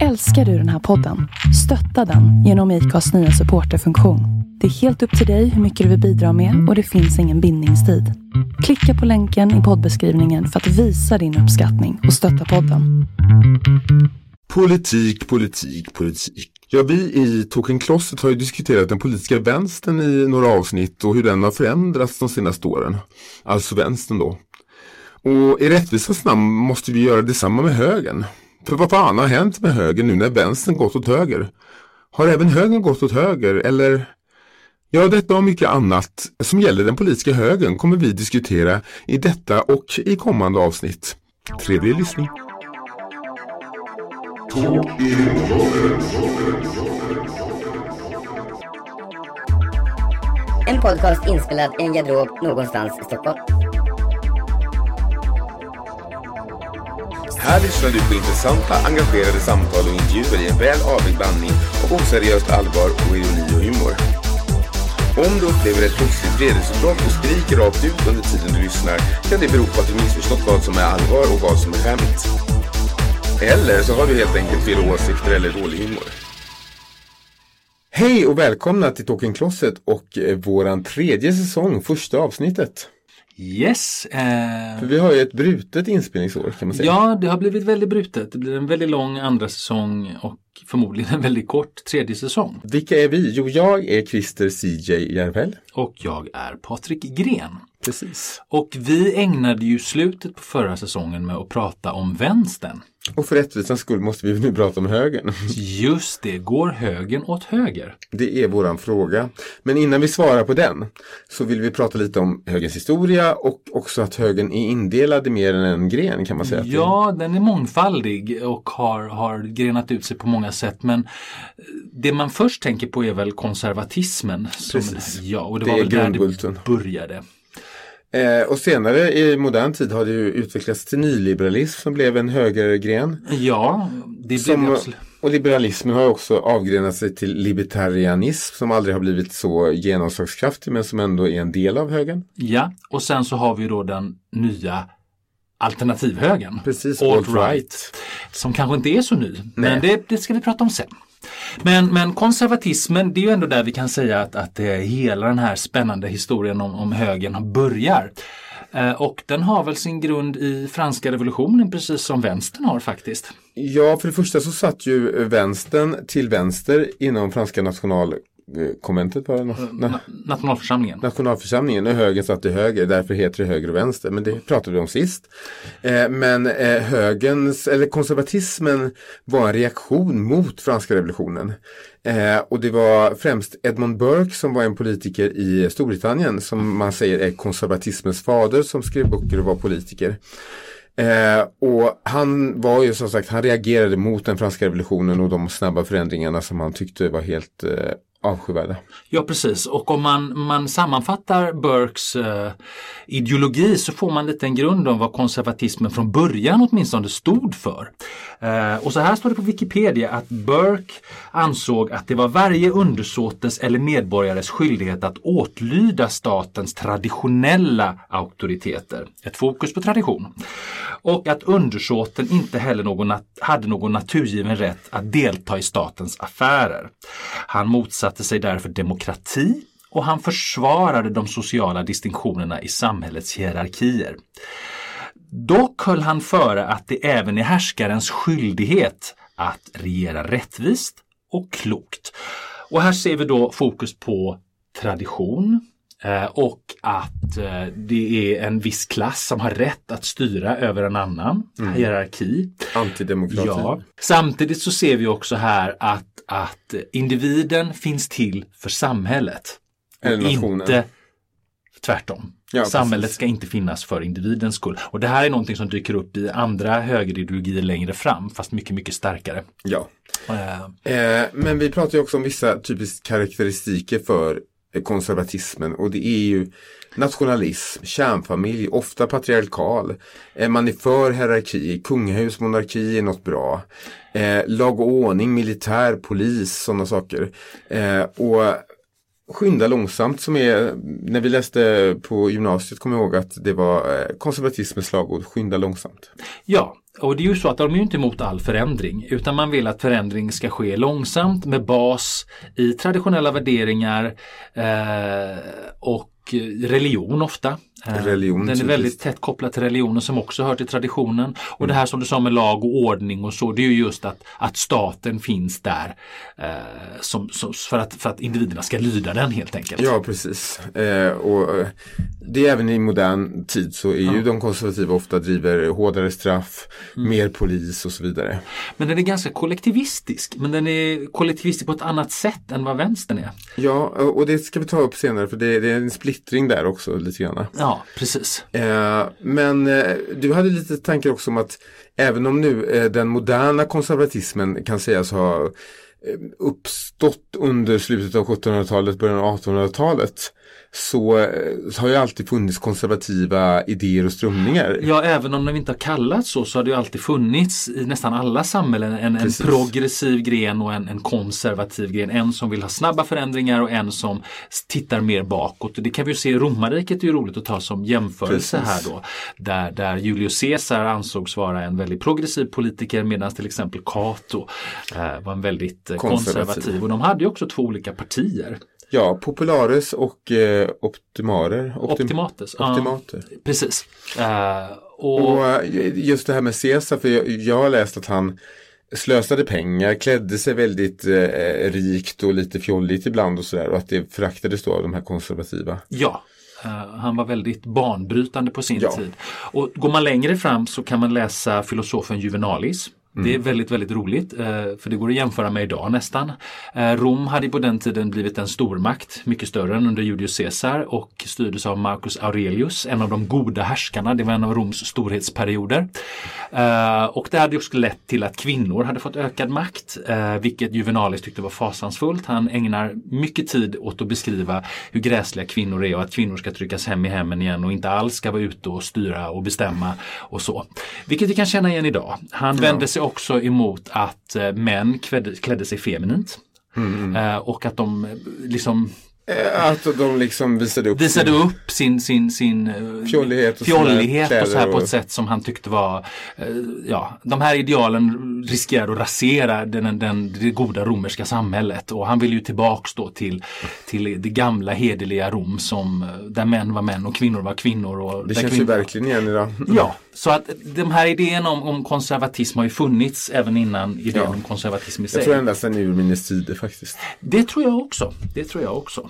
Älskar du den här podden? Stötta den genom IKAs nya supporterfunktion. Det är helt upp till dig hur mycket du vill bidra med och det finns ingen bindningstid. Klicka på länken i poddbeskrivningen för att visa din uppskattning och stötta podden. Politik, politik, politik. Ja, vi i Token Closet har ju diskuterat den politiska vänstern i några avsnitt och hur den har förändrats de senaste åren. Alltså vänstern då. Och i rättvisans namn måste vi göra detsamma med högern. För vad fan har hänt med högern nu när vänstern gått åt höger? Har även högern gått åt höger eller? Ja, detta och mycket annat som gäller den politiska högern kommer vi diskutera i detta och i kommande avsnitt. Trevlig lyssning! En podcast inspelad i en garderob någonstans i Stockholm. Här lyssnar du på intressanta, engagerade samtal och intervjuer i en väl avvägd blandning av oseriöst allvar och ironi och humor. Om du upplever ett plötsligt vredesutbrott och skriker rakt ut under tiden du lyssnar kan det bero på att du missförstått vad som är allvar och vad som är skämt. Eller så har du helt enkelt fel åsikter eller dålig humor. Hej och välkomna till Talking Closet och eh, våran tredje säsong, första avsnittet. Yes. Eh, För vi har ju ett brutet inspelningsår kan man säga. ja, det har blivit väldigt brutet. Det blir en väldigt lång andra säsong och förmodligen en väldigt kort tredje säsong. Vilka är vi? Jo, jag är Christer CJ Järvel. Och jag är Patrik Gren. Precis. Och vi ägnade ju slutet på förra säsongen med att prata om vänstern. Och för rättvisans skull måste vi nu prata om högern. Just det, går högern åt höger? Det är våran fråga. Men innan vi svarar på den så vill vi prata lite om högerns historia och också att högern är indelad i mer än en gren kan man säga. Ja, den är mångfaldig och har, har grenat ut sig på många sätt. Men det man först tänker på är väl konservatismen. Som, Precis. Ja, och det, Det var är väl där det började. Eh, och senare i modern tid har det ju utvecklats till nyliberalism som blev en högergren. Ja, det blev Som, det absolut. och liberalismen har också avgrenat sig till libertarianism som aldrig har blivit så genomslagskraftig men som ändå är en del av högern. Ja, och sen så har vi då den nya alternativhögern. Precis, alt-right. alt-right. Som kanske inte är så ny, men det, det ska vi prata om sen. Men, men konservatismen, det är ju ändå där vi kan säga att, att eh, hela den här spännande historien om, om högern börjar. Eh, och den har väl sin grund i franska revolutionen precis som vänstern har faktiskt. Ja, för det första så satt ju vänstern till vänster inom franska national nationalkonventet, var det na- na- Na, nationalförsamlingen. nationalförsamlingen och höger satt till höger, därför heter det höger och vänster. Men det pratade vi om sist. Eh, men eh, högerns, eller konservatismen var en reaktion mot franska revolutionen. Eh, och det var främst Edmund Burke som var en politiker i Storbritannien som man säger är konservatismens fader som skrev böcker och var politiker. Eh, och han var ju som sagt, han reagerade mot den franska revolutionen och de snabba förändringarna som han tyckte var helt eh, avskyvärda. Ja precis och om man, man sammanfattar Burkes eh, ideologi så får man lite en grund om vad konservatismen från början åtminstone stod för. Eh, och så här står det på Wikipedia att Burke ansåg att det var varje undersåtes eller medborgares skyldighet att åtlyda statens traditionella auktoriteter. Ett fokus på tradition. Och att undersåten inte heller någon nat- hade någon naturgiven rätt att delta i statens affärer. Han motsatte sig därför demokrati och han försvarade de sociala distinktionerna i samhällets hierarkier. Dock höll han före att det även är härskarens skyldighet att regera rättvist och klokt. Och här ser vi då fokus på tradition och att eh, det är en viss klass som har rätt att styra över en annan hierarki. Antidemokrati. Ja. Samtidigt så ser vi också här att, att individen finns till för samhället. Eller nationen. inte tvärtom. Ja, Samhället precis. ska inte finnas för individens skull. Och det här är någonting som dyker upp i andra högerideologier längre fram, fast mycket, mycket starkare. Ja. Eh, Eh, men vi pratar ju också om vissa typiska karaktäristiker för eh, konservatismen och det är ju nationalism, kärnfamilj, ofta patriarkal. Eh, man är för hierarki, kungahus, monarki är något bra. Eh, lag och ordning, militär, polis, sådana saker. Eh, och Skynda långsamt som är, när vi läste på gymnasiet kommer jag ihåg att det var eh, konservatismens slagord, skynda långsamt. Ja, och det är ju så att de är ju inte emot all förändring utan man vill att förändring ska ske långsamt med bas i traditionella värderingar eh, och religion ofta. Eh, religion, Den är väldigt tätt kopplad till religionen som också hör till traditionen. Och mm. det här som du sa med lag och ordning och så, det är ju just att, att staten finns där eh, som, som, för, att, för att individerna ska lyda den helt enkelt. Ja, precis. Eh, och eh, det är även i modern tid så är ja. ju de konservativa ofta driver hårdare straff, mm. mer polis och så vidare. Men den är ganska kollektivistisk, men den är kollektivistisk på ett annat sätt än vad vänstern är. Ja, och det ska vi ta upp senare för det, det är en splittring där också lite grann. Ja, precis. Eh, men eh, du hade lite tankar också om att även om nu eh, den moderna konservatismen kan sägas ha uppstått under slutet av 1700-talet, början av 1800-talet så, eh, så har ju alltid funnits konservativa idéer och strömningar. Ja, även om de inte har kallats så så har det ju alltid funnits i nästan alla samhällen en, en progressiv gren och en, en, konservativ gren. En som vill ha snabba förändringar och en som tittar mer bakåt. Det kan vi ju se i romarriket är ju roligt att ta som jämförelse Precis. här då. Där, där Julius Caesar ansågs vara en väldigt progressiv politiker medan till exempel Cato eh, var en väldigt eh, konservativ. konservativ. Och de hade ju också två olika partier. Ja, Populares och eh, Optimarer. Optim Optimates. Optimater. Ja, precis. Uh, och... och... Eh, just det här med Caesar, för jag, jag har läst att han slösade pengar, klädde sig väldigt eh, rikt och lite fjolligt ibland och sådär och att det föraktades då av de här konservativa. Ja, Uh, han var väldigt banbrytande på sin ja. tid. Och går man längre fram så kan man läsa filosofen Juvenalis Mm. Det är mm. väldigt, väldigt roligt eh, för det går att jämföra med idag nästan. Eh, Rom hade på den tiden blivit en stormakt, mycket större än under Julius Caesar och styrdes av Marcus Aurelius, en av de goda härskarna. Det var en av Roms storhetsperioder. Eh, och det hade också lett till att kvinnor hade fått ökad makt, vilket Juvenalis tyckte var fasansfullt. Han ägnar mycket tid åt att beskriva hur gräsliga kvinnor är och att kvinnor ska tryckas hem i hemmen igen och inte alls ska vara ute och styra och bestämma och så. Vilket vi kan känna igen idag. Han vände sig också emot att eh, män klädde, klädde sig feminint. Mm. Eh, och att de liksom Eh, att de liksom visade upp visade sin, upp sin, sin, sin eh, fjollighet, och, fjollighet och så här på ett sätt som han tyckte var eh, Ja, de här idealen riskerar att rasera den, den, det goda romerska samhället och han vill ju tillbaks då till, till det gamla hederliga Rom som där män var män och kvinnor var kvinnor. Och det känns kvinnor... ju verkligen igen idag. Ja, så att de här idéerna om, om konservatism har ju funnits även innan idén ja. om konservatism i sig. Jag tror endast den är urminnes tider faktiskt. Det tror jag också. Det tror jag också.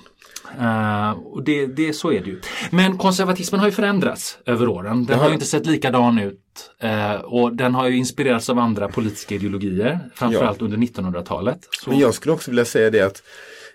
Uh, och det, det, så är det ju. Men konservatismen har ju förändrats över åren. Den har ju inte sett likadan ut uh, och den har ju inspirerats av andra politiska ideologier, framförallt ja. under 1900-talet. Men jag skulle också vilja säga det att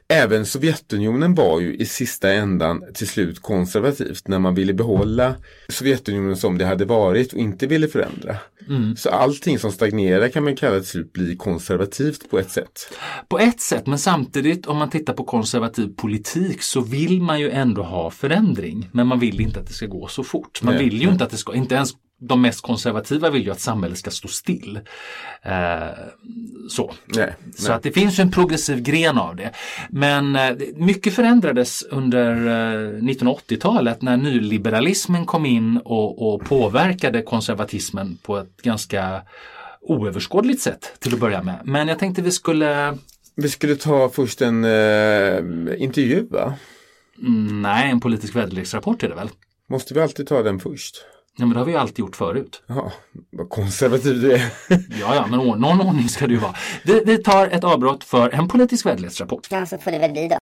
Även Sovjetunionen var ju i sista ändan till slut konservativt när man ville behålla Sovjetunionen som det hade varit och inte ville förändra. Mm. Så allting som stagnerar kan man kalla till slut bli konservativt på ett sätt. På ett sätt, men samtidigt om man tittar på konservativ politik så vill man ju ändå ha förändring. Men man vill inte att det ska gå så fort. Man Nej. vill ju inte att det ska, inte ens de mest konservativa vill ju att samhället ska stå still. Eh, så nej, så att det finns en progressiv gren av det. Men eh, mycket förändrades under eh, 1980-talet när nyliberalismen kom in och, och, påverkade konservatismen på ett ganska oöverskådligt sätt till att börja med. Men jag tänkte vi skulle Vi skulle ta först en eh, intervju va? Mm, nej, en politisk väderleksrapport är det väl? Måste vi alltid ta den först? Ja men det har vi alltid gjort förut. Ja, vad konservativ du är. ja, ja, men någon ordning ska det ju vara. Vi, vi tar ett avbrott för en politisk väderleksrapport. Ja, så får det väl bli då.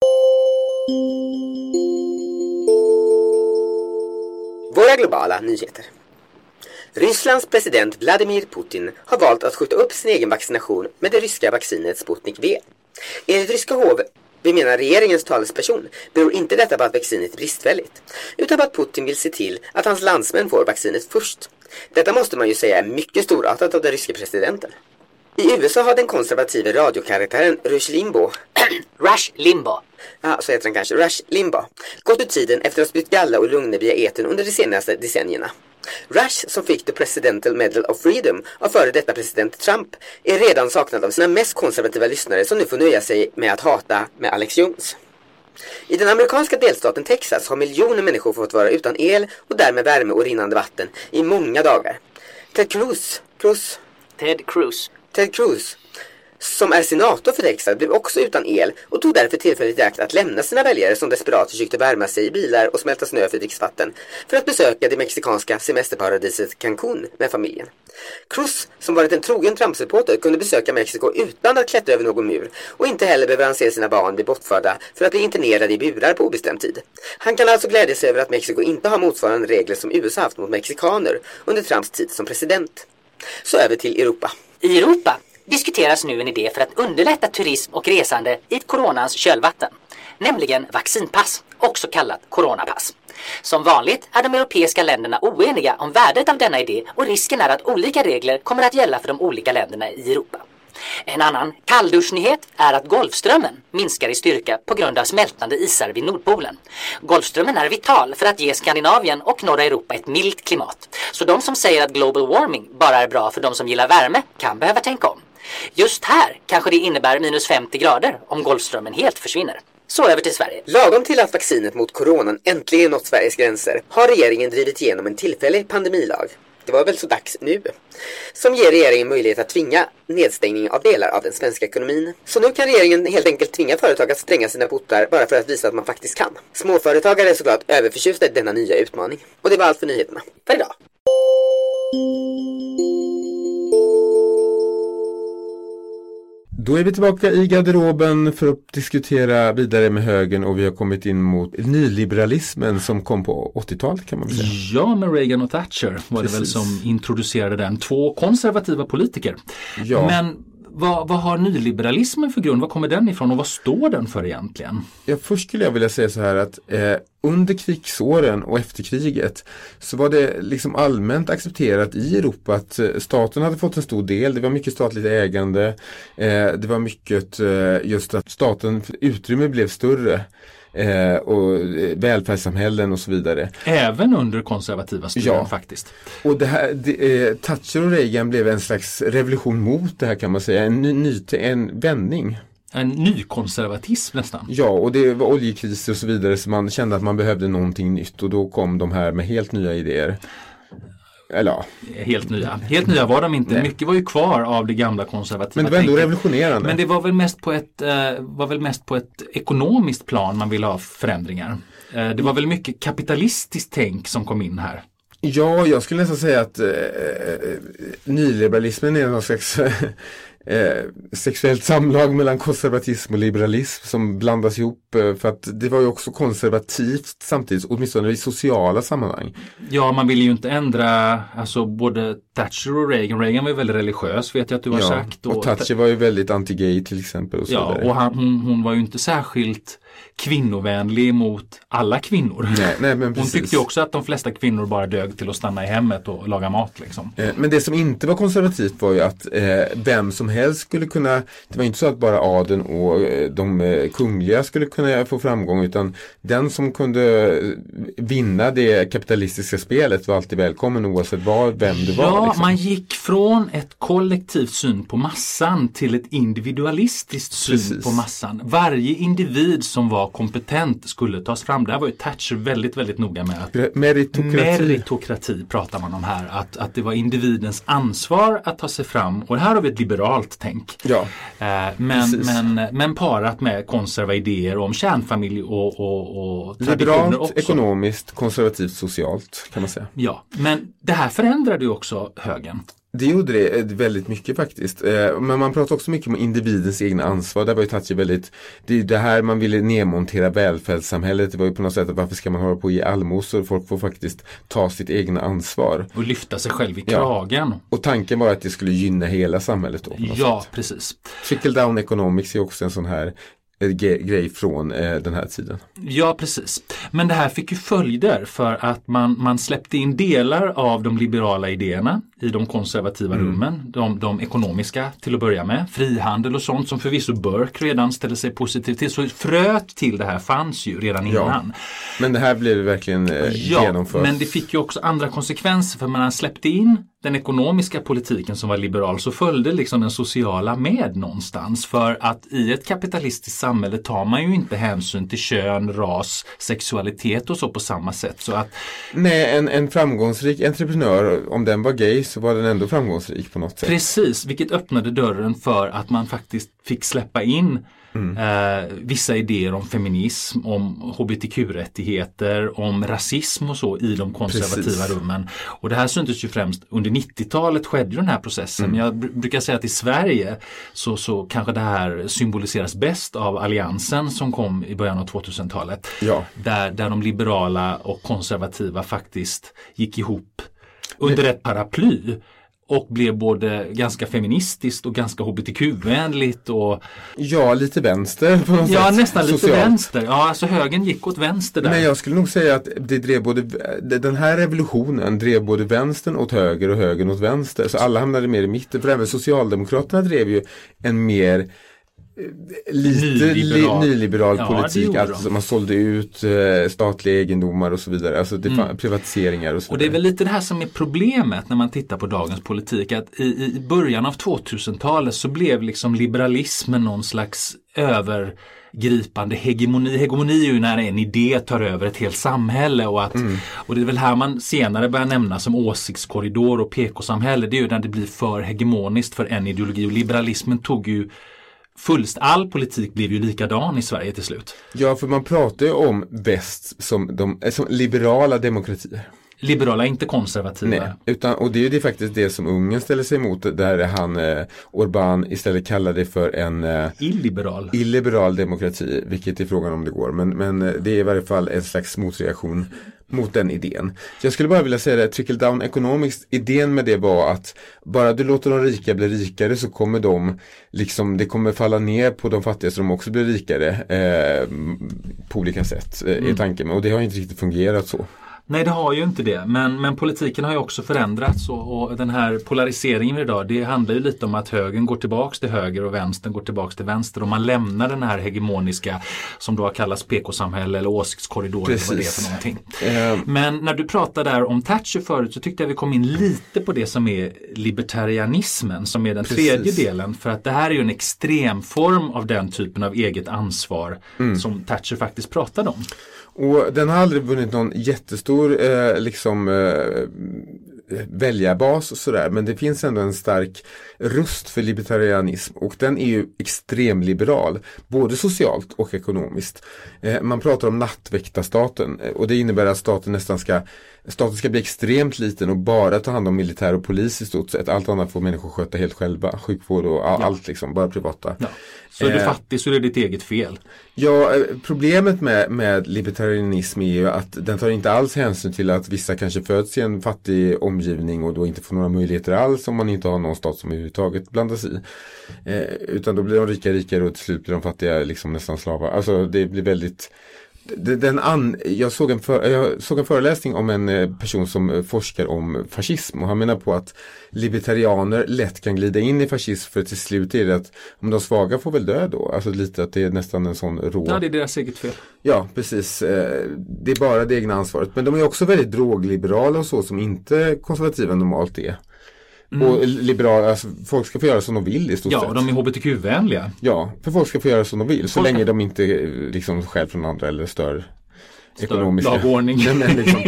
Våra globala nyheter. Rysslands president Vladimir Putin har valt att skjuta upp sin egen vaccination med det ryska vaccinet Sputnik V. Enligt ryska hov vi menar regeringens talesperson beror inte detta på att vaccinet är bristfälligt, utan på att Putin vill se till att hans landsmän får vaccinet först. Detta måste man ju säga är mycket storartat av den ryske presidenten. I USA har den konservative radiokaraktären Rush Limbo Rush Limbo Ja, så heter han kanske. Rush Limbo. Gått ur tiden efter att ha spytt galla och lugner via eten under de senaste decennierna. Rush, som fick The Presidential Medal of Freedom av före detta president Trump, är redan saknad av sina mest konservativa lyssnare som nu får nöja sig med att hata med Alex Jones. I den amerikanska delstaten Texas har miljoner människor fått vara utan el och därmed värme och rinnande vatten i många dagar. Ted Cruz, Cruz, Ted Cruz. Ted Cruz, som är senator för Texas, blev också utan el och tog därför tillfället i akt att lämna sina väljare som desperat försökte värma sig i bilar och smälta snö för dricksvatten för att besöka det mexikanska semesterparadiset Cancún med familjen. Cruz, som varit en trogen Trump-supporter, kunde besöka Mexiko utan att klättra över någon mur och inte heller behöver han se sina barn bli bortförda för att bli internerade i burar på obestämd tid. Han kan alltså glädja sig över att Mexiko inte har motsvarande regler som USA haft mot mexikaner under Trumps tid som president. Så över till Europa. I Europa diskuteras nu en idé för att underlätta turism och resande i coronans kölvatten. Nämligen vaccinpass, också kallat coronapass. Som vanligt är de europeiska länderna oeniga om värdet av denna idé och risken är att olika regler kommer att gälla för de olika länderna i Europa. En annan kallduschnyhet är att Golfströmmen minskar i styrka på grund av smältande isar vid Nordpolen. Golfströmmen är vital för att ge Skandinavien och norra Europa ett milt klimat. Så de som säger att global warming bara är bra för de som gillar värme kan behöva tänka om. Just här kanske det innebär minus 50 grader om Golfströmmen helt försvinner. Så över till Sverige. Lagom till att vaccinet mot coronan äntligen nått Sveriges gränser har regeringen drivit igenom en tillfällig pandemilag. Det var väl så dags nu. Som ger regeringen möjlighet att tvinga nedstängning av delar av den svenska ekonomin. Så nu kan regeringen helt enkelt tvinga företag att stänga sina portar bara för att visa att man faktiskt kan. Småföretagare är såklart överförtjusta i denna nya utmaning. Och det var allt för nyheterna för idag. Då är vi tillbaka i garderoben för att diskutera vidare med högern och vi har kommit in mot nyliberalismen som kom på 80-talet kan man säga. Ja, med Reagan och Thatcher var det väl Precis. som introducerade den. Två konservativa politiker. Ja. Men vad, vad har nyliberalismen för grund? Var kommer den ifrån och vad står den för egentligen? Ja, först skulle jag vilja säga så här att eh, under krigsåren och efter kriget så var det liksom allmänt accepterat i Europa att eh, staten hade fått en stor del. Det var mycket statligt ägande. Eh, det var mycket eh, just att staten utrymme blev större. Eh, och eh, välfärdssamhällen och så vidare. Även under konservativa styren Ja. faktiskt. Och det här, det, eh, Thatcher och Reagan blev en slags revolution mot det här kan man säga. En, ny, ny, en vändning. En nykonservatism nästan. Ja, och det var oljekriser och så vidare så man kände att man behövde någonting nytt och då kom de här med helt nya idéer. Eller ja, Helt nya. Helt nya var de inte. Nej. Mycket var ju kvar av det gamla konservativa men det var ändå tänket. revolutionerande. Men det var väl mest på ett, eh, var väl mest på ett ekonomiskt plan man ville ha förändringar. Eh, det var väl mycket kapitalistiskt tänk som kom in här. Ja, jag skulle nästan säga att eh, eh, nyliberalismen är någon slags eh, sexuellt samlag mellan konservatism och liberalism som blandas ihop. Eh, för att det var ju också konservativt samtidigt, åtminstone i sociala sammanhang. Ja, man ville ju inte ändra, alltså både Thatcher och Reagan. Reagan var ju väldigt religiös vet jag att du har Ja, sagt. och Thatcher var ju väldigt anti-gay till exempel. Och Ja, vidare. och han, hon, hon var ju inte särskilt kvinnovänlig mot alla kvinnor. Nej, nej, men Hon tyckte ju också att de flesta kvinnor bara dög till att stanna i hemmet och laga mat. Liksom. Eh, Men det som inte var konservativt var ju att eh, vem som helst skulle kunna, det var inte så att bara adeln och eh, de eh, kungliga skulle kunna få framgång utan den som kunde eh, vinna det kapitalistiska spelet var alltid välkommen oavsett var, vem det var. Ja, liksom. man gick från ett kollektivt syn på massan till ett individualistiskt syn Precis. på massan. Varje individ som var kompetent skulle tas fram. Där var ju Thatcher väldigt, väldigt noga med att Meritokrati. Meritokrati pratar man om här. Att, att det var individens ansvar att ta sig fram. Och här har vi ett liberalt tänk. Ja, Eh, men, men, men parat med konserva idéer om kärnfamilj och, och, och traditioner liberalt, också. ekonomiskt, konservativt, socialt kan man säga. Ja, men det här förändrade ju också högern. Det gjorde det eh, väldigt mycket faktiskt. Eh, Men man pratar också mycket om individens egna ansvar. Där var ju Thatcher väldigt, det är det här man ville nedmontera välfärdssamhället. Det var ju på något sätt att varför ska man hålla på och ge allmosor? Folk får faktiskt ta sitt egna ansvar. Och lyfta sig själv i Ja. kragen. Och tanken var att det skulle gynna hela samhället då. Ja, sätt. precis. Trickle down economics är också en sån här grej från eh, den här tiden. Ja, precis. Men det här fick ju följder för att man, man släppte in delar av de liberala idéerna i de konservativa Mm. rummen. De, de ekonomiska till att börja med. Frihandel och sånt som förvisso Burke redan ställde sig positiv till. Så fröet till det här fanns ju redan Ja. innan. Men det här blev verkligen eh, Ja, genomfört. men det fick ju också andra konsekvenser för man släppte in den ekonomiska politiken som var liberal så följde liksom den sociala med någonstans. För att i ett kapitalistiskt samhälle tar man ju inte hänsyn till kön, ras, sexualitet och så på samma sätt. Så att, Nej, en, en framgångsrik entreprenör, om den var gay så var den ändå framgångsrik på något sätt. Precis, vilket öppnade dörren för att man faktiskt fick släppa in Mm. Eh, vissa idéer om feminism, om hbtq-rättigheter, om rasism och så i de konservativa Precis. rummen. Och det här syntes ju främst under 90-talet skedde den här processen. Mm. Men jag brukar säga att i Sverige så, så kanske det här symboliseras bäst av alliansen som kom i början av 2000-talet. Ja. Där, där de liberala och konservativa faktiskt gick ihop under ett paraply och blev både ganska feministiskt och ganska hbtq-vänligt. Och... Ja, lite vänster på något ja, sätt. nästan lite Socialt. vänster. Ja, alltså högern gick åt vänster där. Men jag skulle nog säga att det drev både, den här revolutionen drev både vänstern åt höger och högern åt vänster. Så alla hamnade mer i mitten. För även Socialdemokraterna drev ju en mer lite nyliberal, nyliberal ja, politik. Alltså man sålde ut eh, statliga egendomar och så vidare. Alltså det mm. privatiseringar och så Och det är väl lite det här som är problemet när man tittar på dagens politik. Att i, i början av 2000-talet så blev liksom liberalismen någon slags övergripande hegemoni. Hegemoni är ju när en idé tar över ett helt samhälle och, att, mm. och det är väl här man senare börjar nämna som åsiktskorridor och PK-samhälle. Det är ju när det blir för hegemoniskt för en ideologi och liberalismen tog ju fullst, all politik blev ju likadan i Sverige till slut. Ja, för man pratar ju om väst som, de, eh, som liberala demokratier. Liberala, inte konservativa. Nej, utan, och det är ju det faktiskt det som Ungern ställer sig emot där han eh, Orbán istället kallar det för en eh, illiberal. illiberal demokrati, vilket är frågan om det går. Men, men eh, det är i varje fall en slags motreaktion mot den idén. Jag skulle bara vilja säga det, trickle down economics, idén med det var att bara du låter de rika bli rikare så kommer de, liksom, det kommer falla ner på de fattiga så de också blir rikare eh, på olika sätt, eh, mm. är tanken. Och det har inte riktigt fungerat så. Nej det har ju inte det men, men politiken har ju också förändrats och, och den här polariseringen idag det handlar ju lite om att högern går tillbaks till höger och vänstern går tillbaks till vänster och man lämnar den här hegemoniska som då har kallats PK-samhälle eller åsiktskorridor eller vad det är för någonting. Uh. Men när du pratade där om Thatcher förut så tyckte jag vi kom in lite på det som är libertarianismen som är den Precis. tredje delen för att det här är ju en extremform av den typen av eget ansvar mm. som Thatcher faktiskt pratade om. Och den har aldrig vunnit någon jättestor eh, liksom eh, väljarbas och sådär. Men det finns ändå en stark röst för libertarianism och den är ju extremliberal. Både socialt och ekonomiskt. Eh, man pratar om nattväktarstaten eh, och det innebär att staten nästan ska Staten ska bli extremt liten och bara ta hand om militär och polis i stort sett. Allt annat får människor sköta helt själva. Sjukvård och all, ja. allt liksom, bara privata. Ja. Så är du eh, fattig så är det ditt eget fel. Ja, eh, problemet med, med libertarianism är ju att den tar inte alls hänsyn till att vissa kanske föds i en fattig omgivning och då inte får några möjligheter alls om man inte har någon stat som överhuvudtaget blandas i. Eh, utan då blir de rika rikare och till slut blir de fattiga liksom nästan slavar. Alltså det blir väldigt den an, jag, såg en för, jag såg en föreläsning om en eh, person som eh, forskar om fascism och han menar på att libertarianer lätt kan glida in i fascism för till slut är det att om de svaga får väl dö då. Alltså lite att det är nästan en sån rå. Ja, det är deras eget fel. Ja, precis. Eh, det är bara det egna ansvaret. Men de är också väldigt drogliberala och så som inte konservativa normalt är. Mm. Och liberala, alltså, folk ska få göra som de vill i stort ja, sett. Ja, de är hbtq-vänliga. Ja, för folk ska få göra som de vill. Så folk länge de inte liksom stjäl från andra eller stör ekonomiska lagordning. liksom,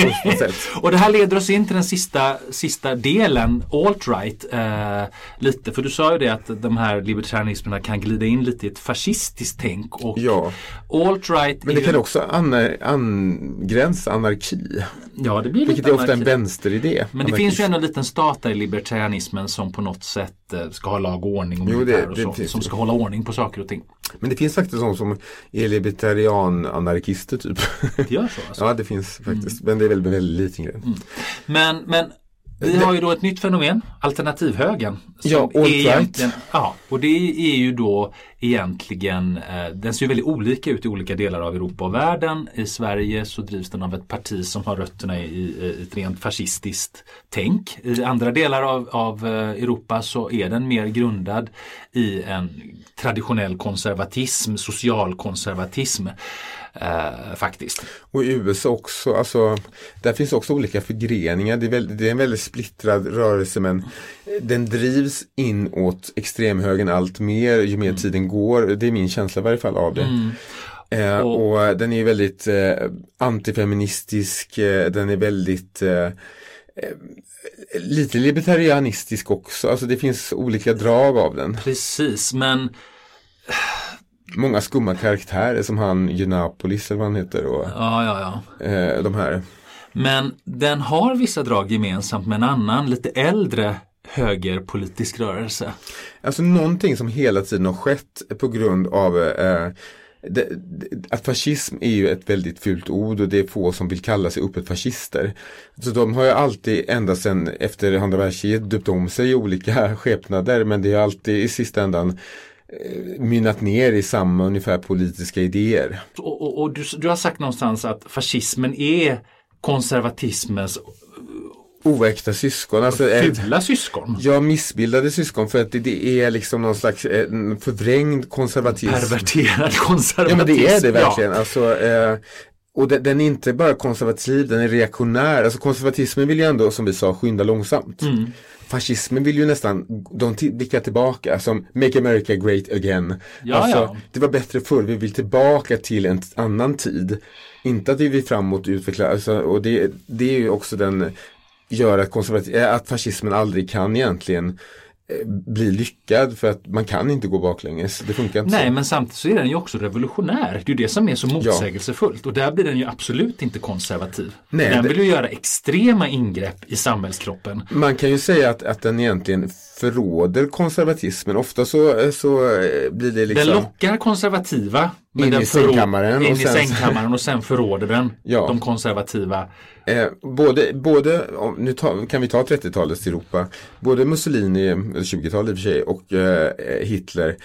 och det här leder oss in till den sista, sista delen, alt-right. Eh, lite, för du sa ju det att de här libertarianismerna kan glida in lite i ett fascistiskt tänk. Och ja. alt-right Men det kan ju... också angränsa anarki. Ja, det blir Vilket är ofta en vänsteridé. Men det anarkist. finns ju ändå en liten stat där i libertarianismen som på något sätt ska ha lag och ordning och, jo, det, och så, det, som ska hålla ordning på saker och ting. Men det finns faktiskt de som är libertarian-anarkister typ. Det gör så? Alltså. Ja, det finns faktiskt. Mm. Men det är väl en väldigt liten grej. Mm. Men, men vi har ju då ett nytt fenomen, alternativhögern. Ja, all right. Ja, och det är ju då egentligen, eh, den ser ju väldigt olika ut i olika delar av Europa och världen. I Sverige så drivs den av ett parti som har rötterna i, i ett rent fascistiskt tänk. I andra delar av, av eh, Europa så är den mer grundad i en traditionell konservatism, socialkonservatism. Eh, faktiskt. Och i USA också, alltså, där finns också olika förgreningar. Det är, väldigt, det är en väldigt splittrad rörelse men den drivs inåt extremhögern allt mer ju mer mm. tiden går. Det är min känsla i varje fall av det. Mm. Eh, och, och, den är väldigt eh, antifeministisk, eh, den är väldigt eh, eh, lite libertarianistisk också. Alltså det finns olika drag av den. Precis, men Många skumma karaktärer som han Junapolis eller vad han heter. Och, ja, ja, ja. Eh, de här. Men den har vissa drag gemensamt med en annan lite äldre högerpolitisk rörelse. Alltså någonting som hela tiden har skett på grund av eh, det, att fascism är ju ett väldigt fult ord och det är få som vill kalla sig öppet fascister. Så de har ju alltid ända sedan efter andra världskriget döpt om sig i olika skepnader men det är alltid i sista ändan eh, mynnat ner i samma ungefär politiska idéer. Och, och, och du, du har sagt någonstans att fascismen är konservatismens oäkta syskon. Alltså, Fula syskon? Ja, missbildade syskon för att det, det är liksom någon slags eh, förvrängd konservatism. Perverterad konservatism. Ja, men det är det verkligen. Ja. Alltså, eh, och den, den, är inte bara konservativ, den är reaktionär. Alltså konservatismen vill ju ändå, som vi sa, skynda långsamt. Mm. Fascismen vill ju nästan, de blickar tillbaka som Make America Great Again. Ja, alltså, ja. Det var bättre förr, vi vill tillbaka till en annan tid. Inte att vi vill framåt utveckla, alltså, och det, det är ju också den gör att, konservativ, eh, att fascismen aldrig kan egentligen eh, bli lyckad för att man kan inte gå baklänges. Det funkar inte Nej så. men samtidigt så är den ju också revolutionär. Det är det som är så motsägelsefullt ja. och där blir den ju absolut inte konservativ. Nej, den vill ju göra extrema ingrepp i samhällskroppen. Man kan ju säga att, att den egentligen förråder konservatismen. Ofta så, så eh, blir det liksom Den lockar konservativa in i sängkammaren. In i sängkammaren och sen förråder den ja. de konservativa. Eh, både, både nu ta, kan vi ta 30-talets Europa, både Mussolini, 20-talet i och för sig, och eh, Hitler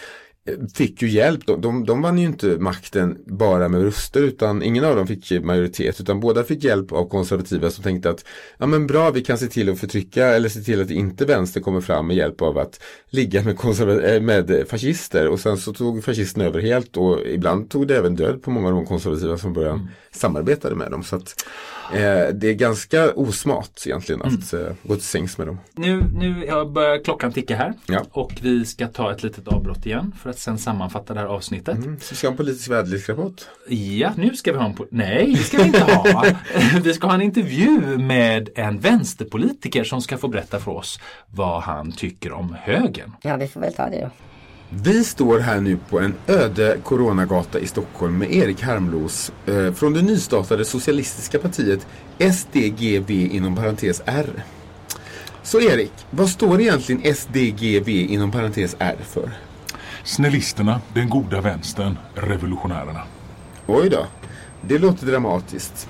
fick ju hjälp. De, de, de vann ju inte makten bara med röster utan ingen av dem fick majoritet utan båda fick hjälp av konservativa som tänkte att ja men bra vi kan se till att förtrycka eller se till att inte vänster kommer fram med hjälp av att ligga med, eh, med fascister och sen så tog fascisterna över helt och ibland tog det även död på många av de konservativa som började mm. samarbetade med dem. Så att, Eh, det är ganska osmart egentligen att mm. eh, gå till sängs med dem. Nu, nu börjar klockan ticka här ja. och vi ska ta ett litet avbrott igen för att sen sammanfatta det här avsnittet. Mm. Så vi ska ha en politisk väderleksrapport? Ja, nu ska vi ha en Nej, det ska vi inte ha. vi ska ha en intervju med en vänsterpolitiker som ska få berätta för oss vad han tycker om högern. Ja, vi får väl ta det då. Vi står här nu på en öde coronagata i Stockholm med Erik Harmlos eh, från det nystartade socialistiska partiet SDGV inom parentes R. Så Erik, vad står egentligen SDGV inom parentes R för? Snällisterna, den goda vänstern, revolutionärerna. Oj då, det låter dramatiskt.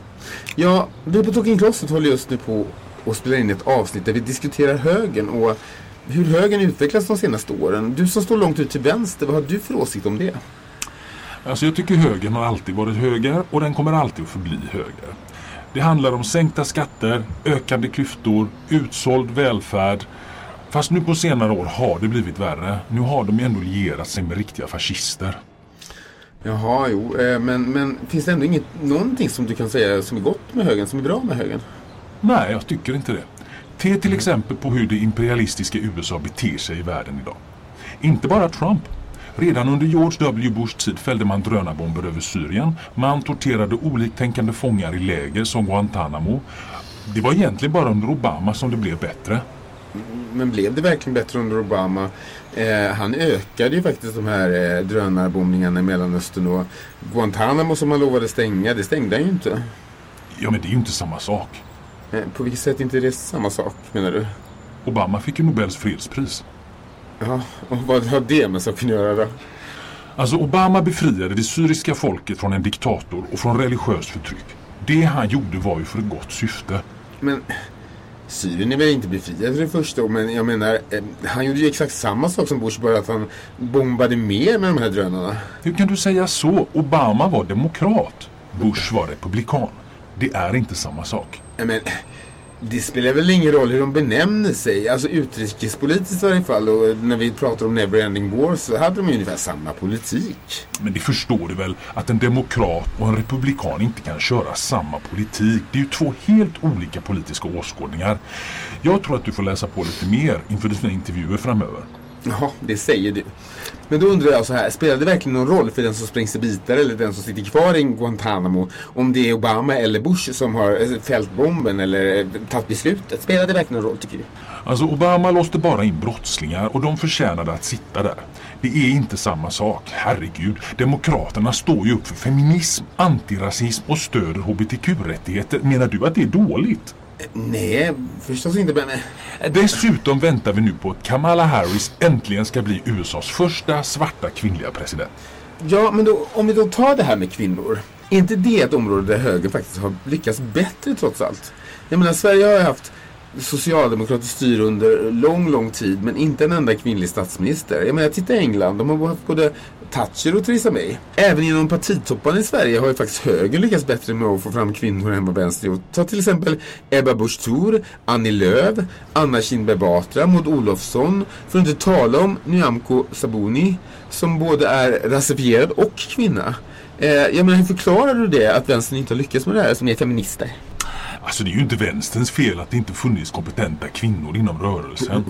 Ja, vi på Talking Closet håller just nu på att spela in ett avsnitt där vi diskuterar högern och hur högern utvecklas de senaste åren. Du som står långt ut till vänster, vad har du för åsikt om det? Alltså jag tycker högern har alltid varit höger och den kommer alltid att förbli höger. Det handlar om sänkta skatter, ökande klyftor, utsåld välfärd. Fast nu på senare år har det blivit värre. Nu har de ändå lierat sig med riktiga fascister. Jaha, jo, eh, men, men finns det ändå inget, någonting som du kan säga som är gott med högern, som är bra med högern? Nej, jag tycker inte det. Se till exempel på hur det imperialistiska USA beter sig i världen idag. Inte bara Trump. Redan under George W. Bush tid fällde man drönarbomber över Syrien. Man torterade oliktänkande fångar i läger som Guantanamo. Det var egentligen bara under Obama som det blev bättre. Men blev det verkligen bättre under Obama? Eh, han ökade ju faktiskt de här eh, drönarbombningarna i Mellanöstern och Guantanamo som han lovade stänga, det stängde han ju inte. Ja men det är ju inte samma sak. Eh, på vilket sätt är inte det samma sak menar du? Obama fick ju Nobels fredspris. Ja, och vad har det med saken att göra då? Alltså Obama befriade det syriska folket från en diktator och från religiöst förtryck. Det han gjorde var ju för ett gott syfte. Men Syrien är väl inte befriad för det första, men jag menar, eh, han gjorde ju exakt samma sak som Bush, bara att han bombade mer med de här drönarna. Hur kan du säga så? Obama var demokrat. Bush var republikan. Det är inte samma sak. Men Det spelar väl ingen roll hur de benämner sig. Alltså utrikespolitiskt i varje fall. Och eh, när vi pratar om Neverending War så hade de ju ungefär samma politik. Men det förstår du väl att en demokrat och en republikan inte kan köra samma politik. Det är ju två helt olika politiska åskådningar. Jag tror att du får läsa på lite mer inför dina intervjuer framöver. Ja, det säger du. Men då undrar jag så här, spelar det verkligen någon roll för den som sprängs i bitar eller den som sitter kvar i Guantanamo om det är Obama eller Bush som har eh, fällt bomben eller eh, tagit beslutet? Spelar det verkligen någon roll tycker du? Alltså Obama låste bara in brottslingar och de förtjänade att sitta där. Det är inte samma sak, herregud. Demokraterna står ju upp för feminism, antirasism och stöder hbtq-rättigheter. Menar du att det är dåligt? Nej, förstås inte. Men... Dessutom väntar vi nu på att Kamala Harris äntligen ska bli USAs första svarta kvinnliga president. Ja, men då, om vi då tar det här med kvinnor. Är inte det ett område där högern faktiskt har lyckats bättre trots allt? Jag menar, Sverige har ju haft socialdemokratiskt styre under lång, lång tid men inte en enda kvinnlig statsminister. Jag menar, titta England. De har haft både Thatcher och Theresa May. Även inom partitopparna i Sverige har ju faktiskt högern lyckats bättre med att få fram kvinnor än vad vänstern gjort. Ta till exempel Ebba Busch Thor, Annie Lööf, Anna Kinberg Batra, Maud Olofsson. För att inte tala om Nyamko Sabuni som både är rasifierad och kvinna. Eh, jag menar, hur förklarar du det att vänstern inte har lyckats med det här som är feminister? Alltså det är ju inte vänsterns fel att det inte funnits kompetenta kvinnor inom rörelsen.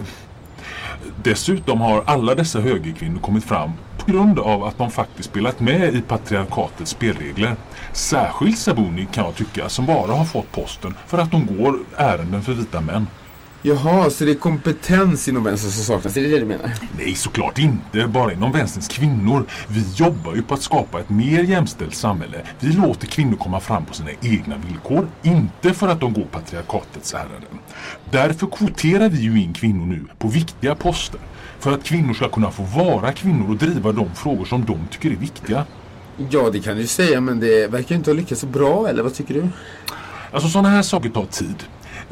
Dessutom har alla dessa högerkvinnor kommit fram på grund av att de faktiskt spelat med i patriarkatets spelregler. Särskilt Sabuni kan jag tycka som bara har fått posten för att de går ärenden för vita män. Jaha, så det är kompetens inom vänstern som saknas? Är det det du menar? Nej, såklart inte. Bara inom vänsterns kvinnor. Vi jobbar ju på att skapa ett mer jämställt samhälle. Vi låter kvinnor komma fram på sina egna villkor. Inte för att de går patriarkatets ärenden. Därför kvoterar vi ju in kvinnor nu på viktiga poster. För att kvinnor ska kunna få vara kvinnor och driva de frågor som de tycker är viktiga. Ja, det kan du säga, men det verkar inte ha lyckats så bra, eller vad tycker du? Alltså sådana här saker tar tid.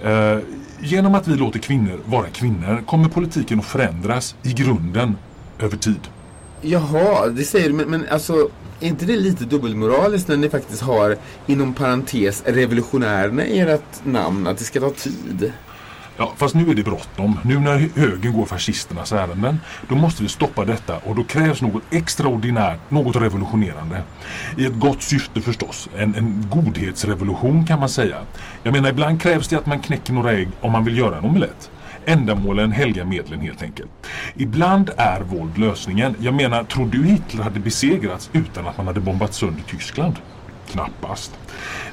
Uh, genom att vi låter kvinnor vara kvinnor kommer politiken att förändras i grunden över tid. Jaha, det säger du, men, men alltså är inte det lite dubbelmoraliskt när ni faktiskt har inom parentes revolutionärerna i ert namn, att det ska ta tid? Ja, fast nu är det bråttom. Nu när högern går fascisternas ärenden, då måste vi stoppa detta och då krävs något extraordinärt, något revolutionerande. I ett gott syfte förstås, en, en godhetsrevolution kan man säga. Jag menar, ibland krävs det att man knäcker några ägg om man vill göra en omelett. Ändamålen helgar medlen helt enkelt. Ibland är våld lösningen. Jag menar, tror du Hitler hade besegrats utan att man hade bombat sönder Tyskland? Knappast.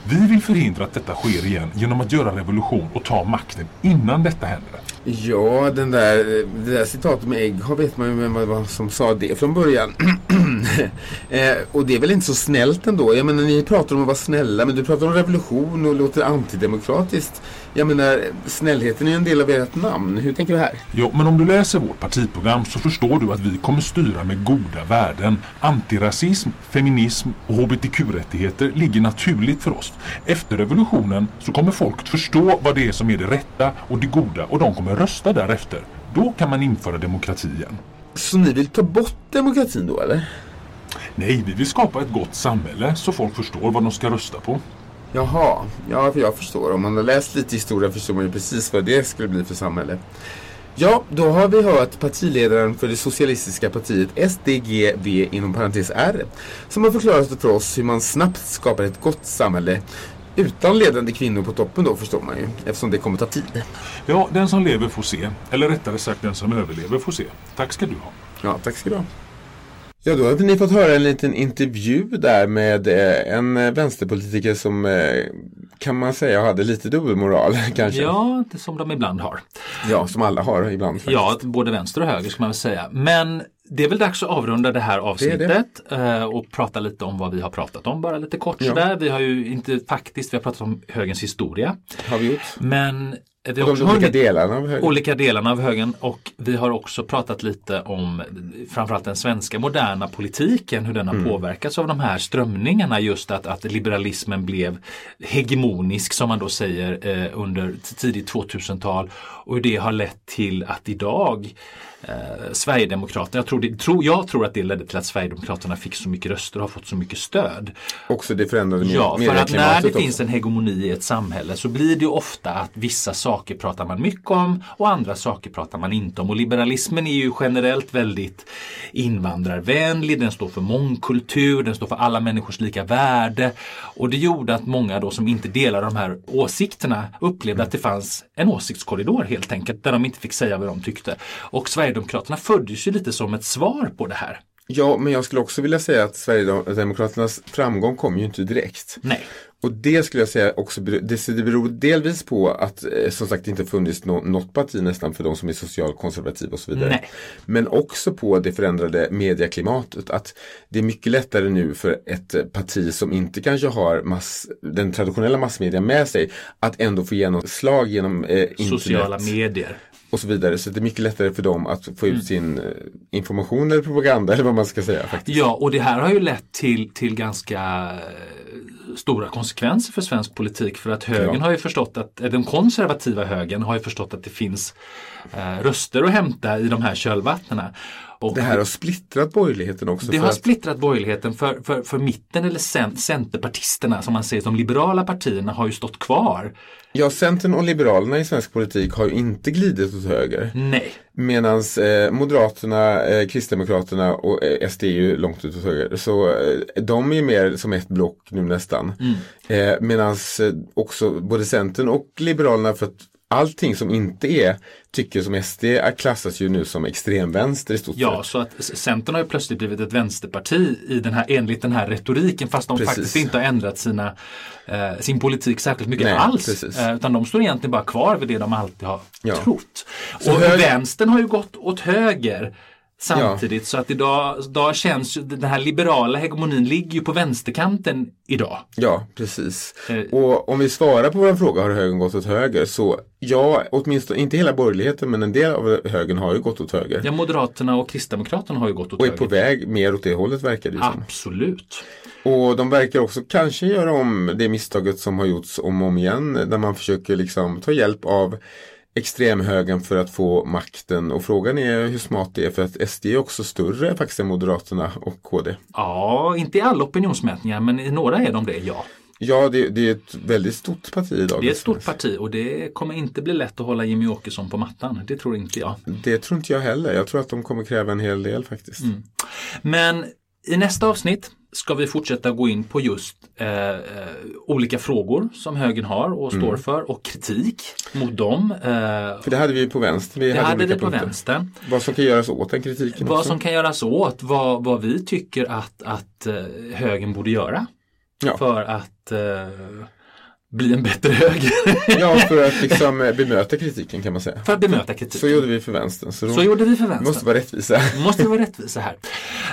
Vi vill förhindra att detta sker igen genom att göra revolution och ta makten innan detta händer. Ja, den där, det där citatet med ägg har vet man ju vem som sa det från början. eh, och det är väl inte så snällt ändå. Jag menar, ni pratar om att vara snälla, men du pratar om revolution och låter antidemokratiskt. Jag menar, snällheten är en del av ert namn. Hur tänker du här? Jo, men om du läser vårt partiprogram så förstår du att vi kommer styra med goda värden. Antirasism, feminism och hbtq-rättigheter ligger naturligt för oss. Efter revolutionen så kommer folk förstå vad det är som är det rätta och det goda och de kommer rösta därefter. Då kan man införa demokrati igen. Så ni vill ta bort demokratin då, eller? Nej, vi vill skapa ett gott samhälle så folk förstår vad de ska rösta på. Jaha, ja för jag förstår. Om man har läst lite historia förstår man ju precis vad det skulle bli för samhälle. Ja, då har vi hört partiledaren för det socialistiska partiet SDGV inom parentes R som har förklarat för oss hur man snabbt skapar ett gott samhälle utan ledande kvinnor på toppen då förstår man ju eftersom det kommer ta tid. Ja, den som lever får se. Eller rättare sagt den som överlever får se. Tack ska du ha. Ja, tack ska du ha. Ja, då hade ni fått höra en liten intervju där med eh, en eh, vänsterpolitiker som eh, kan man säga hade lite dubbelmoral kanske. Ja, det som de ibland har. Ja, som alla har ibland. Faktiskt. Ja, både vänster och höger ska man väl säga. Men det är väl dags att avrunda det här avsnittet det det. och prata lite om vad vi har pratat om, bara lite kort ja. sådär. Vi har ju inte faktiskt, vi har pratat om högens historia. Har vi gjort. Men vi har de olika delarna av högen. Olika delarna av högen och vi har också pratat lite om framförallt den svenska moderna politiken, hur den har mm. påverkats av de här strömningarna just att, att liberalismen blev hegemonisk som man då säger eh, under tidigt 2000-tal och hur det har lett till att idag eh, Sverigedemokraterna. Jag tror, det, tro, jag tror att det ledde till att Sverigedemokraterna fick så mycket röster och har fått så mycket stöd. Också det förändrade med, Ja, för att när det också. finns en hegemoni i ett samhälle så blir det ofta att vissa saker saker pratar man mycket om och andra saker pratar man inte om. Och liberalismen är ju generellt väldigt invandrarvänlig, den står för mångkultur, den står för alla människors lika värde. Och det gjorde att många då som inte delar de här åsikterna upplevde att det fanns en åsiktskorridor helt enkelt, där de inte fick säga vad de tyckte. Och Sverigedemokraterna föddes ju lite som ett svar på det här. Ja, men jag skulle också vilja säga att Sverigedemokraternas framgång kom ju inte direkt. Nej. Och det skulle jag säga också det beror delvis på att eh, som sagt det inte funnits något parti nästan för de som är socialkonservativa och så vidare. Nej. Men också på det förändrade medieklimatet. Att det är mycket lättare nu för ett parti som inte kanske har mass, den traditionella massmedia med sig att ändå få genomslag genom eh, internet. Sociala medier och så vidare. Så det är mycket lättare för dem att få ut mm. sin eh, information eller propaganda eller vad man ska säga. Faktiskt. Ja, och det här har ju lett till, till ganska stora konsekvenser för svensk politik för att högern ja. har ju förstått att, den konservativa högern har ju förstått att det finns eh, röster att hämta i de här kölvattnena. Och det här har splittrat borgerligheten också. Det har att... splittrat borgerligheten för, för, för mitten eller cent, centerpartisterna som man säger, de liberala partierna har ju stått kvar. Ja, Centern och Liberalerna i svensk politik har ju inte glidit åt höger. Nej. Medan eh, Moderaterna, eh, Kristdemokraterna och eh, SD är ju långt ut åt höger. Så eh, de är ju mer som ett block nu nästan. Mm. Eh, Medan eh, också både Centern och Liberalerna för att allting som inte är tycker som SD klassas ju nu som extremvänster i stort Ja, så att Centern har ju plötsligt blivit ett vänsterparti i den här, enligt den här retoriken fast de precis. faktiskt inte har ändrat sina, eh, sin politik särskilt mycket Nej, alls. Eh, utan de står egentligen bara kvar vid det de alltid har ja. trott. Så och höger... vänstern har ju gått åt höger samtidigt. Ja. Så att idag, idag känns den här liberala hegemonin ligger ju på vänsterkanten idag. Ja, precis. Eh. Och om vi svarar på vår fråga, har högern gått åt höger? Så ja, åtminstone inte hela borgerligheten men en del av högern har ju gått åt höger. Ja, Moderaterna och Kristdemokraterna har ju gått åt höger. Och är på väg mer åt det hållet verkar det som. Absolut. Och de verkar också kanske göra om det misstaget som har gjorts om och om igen. Där man försöker liksom ta hjälp av extremhögern för att få makten och frågan är hur smart det är för att SD är också större faktiskt än Moderaterna och KD. Ja, inte i alla opinionsmätningar men i några är de det, ja. Ja, det, det, är ett väldigt stort parti idag. Det är ett stort parti och det kommer inte bli lätt att hålla Jimmy Åkesson på mattan. Det tror inte jag. Det tror inte jag heller. Jag tror att de kommer kräva en hel del faktiskt. Mm. Men i nästa avsnitt ska vi fortsätta gå in på just eh, eh, olika frågor som högern har och står mm. för och kritik mot dem. Eh, för det hade vi på vänster. Vi det hade, hade vi på vänster. Vad som kan göras åt den kritiken. Vad också. som kan göras åt, vad, vad vi tycker att, att eh, högern borde göra. Ja. För att eh, bli en bättre höger. ja, för att liksom eh, bemöta kritiken kan man säga. För att bemöta kritiken. Så gjorde vi för vänstern. Så, så gjorde vi för vänstern. måste vara rättvisa. måste vara rättvisa här.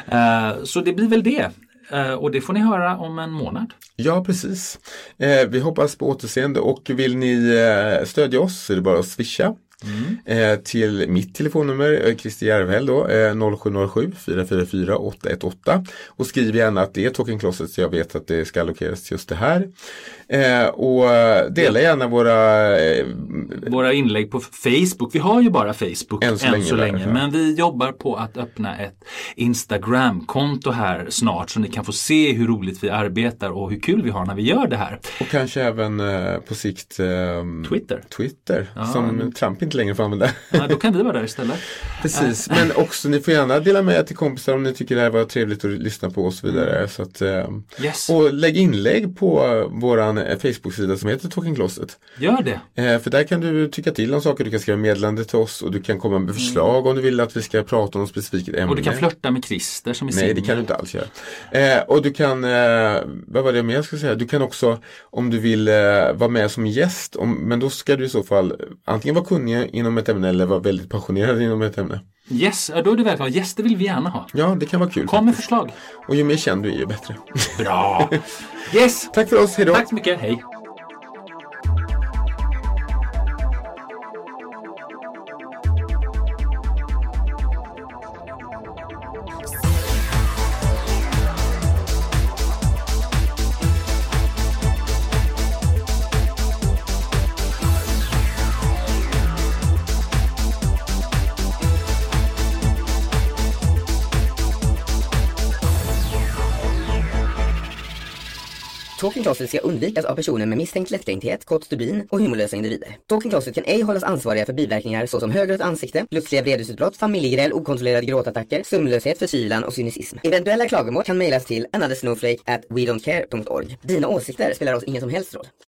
Eh, så det blir väl det. Eh, och det får ni höra om en månad. Ja, precis. Eh, vi hoppas på återseende och vill ni stödja oss så är det bara att swisha Mm. Eh, till mitt telefonnummer, eh, Christer Järvhäll då, eh, 0707 444 818. Och skriv gärna att det är Talking Closet så jag vet att det ska allokeras till just det här. Eh, och dela gärna våra Våra inlägg på Facebook. Vi har ju bara Facebook än så än länge. Så länge men vi jobbar på att öppna ett Instagram-konto här snart så ni kan få se hur roligt vi arbetar och hur kul vi har när vi gör det här. Och kanske även på sikt Twitter. Twitter, ja, som Trump inte längre får använda. Ja, då kan vi vara där istället. Precis, men också ni får gärna dela med er till kompisar om ni tycker det här var trevligt att lyssna på och så vidare. Mm. Så att, ehm, yes. Och lägg inlägg på våran Eh, Facebook-sida som heter Talking Closet. Gör det! Eh, för där kan du tycka till om saker, du kan skriva meddelande till oss och du kan komma med förslag mm. om du vill att vi ska prata om ett specifikt ämne. Och du kan flörta med Christer som är Nej, det kan du inte alls göra. Eh, och du kan, vad var det mer jag skulle säga, du kan också om du vill vara med som gäst, om, men då ska du i så fall antingen vara kunnig inom ett ämne eller vara väldigt passionerad inom ett ämne. Yes, då är det välkomna. Gäster vill vi gärna ha. Ja, det kan vara kul. Kom med förslag. Och ju mer känd du är, ju bättre. Bra! Yes! Tack för oss, hejdå! Tack så mycket, hej! Talking ska undvikas av personer med misstänkt lättkränkthet, kort stubin och humorlösa individer. Talking Closet kan ej hållas ansvariga för biverkningar såsom högrött ansikte, plötsliga vredesutbrott, familjegräl, okontrollerade gråtattacker, sömnlöshet, förkylan och cynism. Eventuella klagomål kan mejlas till anothersnowflake at wedontcare.org. Dina åsikter spelar oss ingen som helst roll.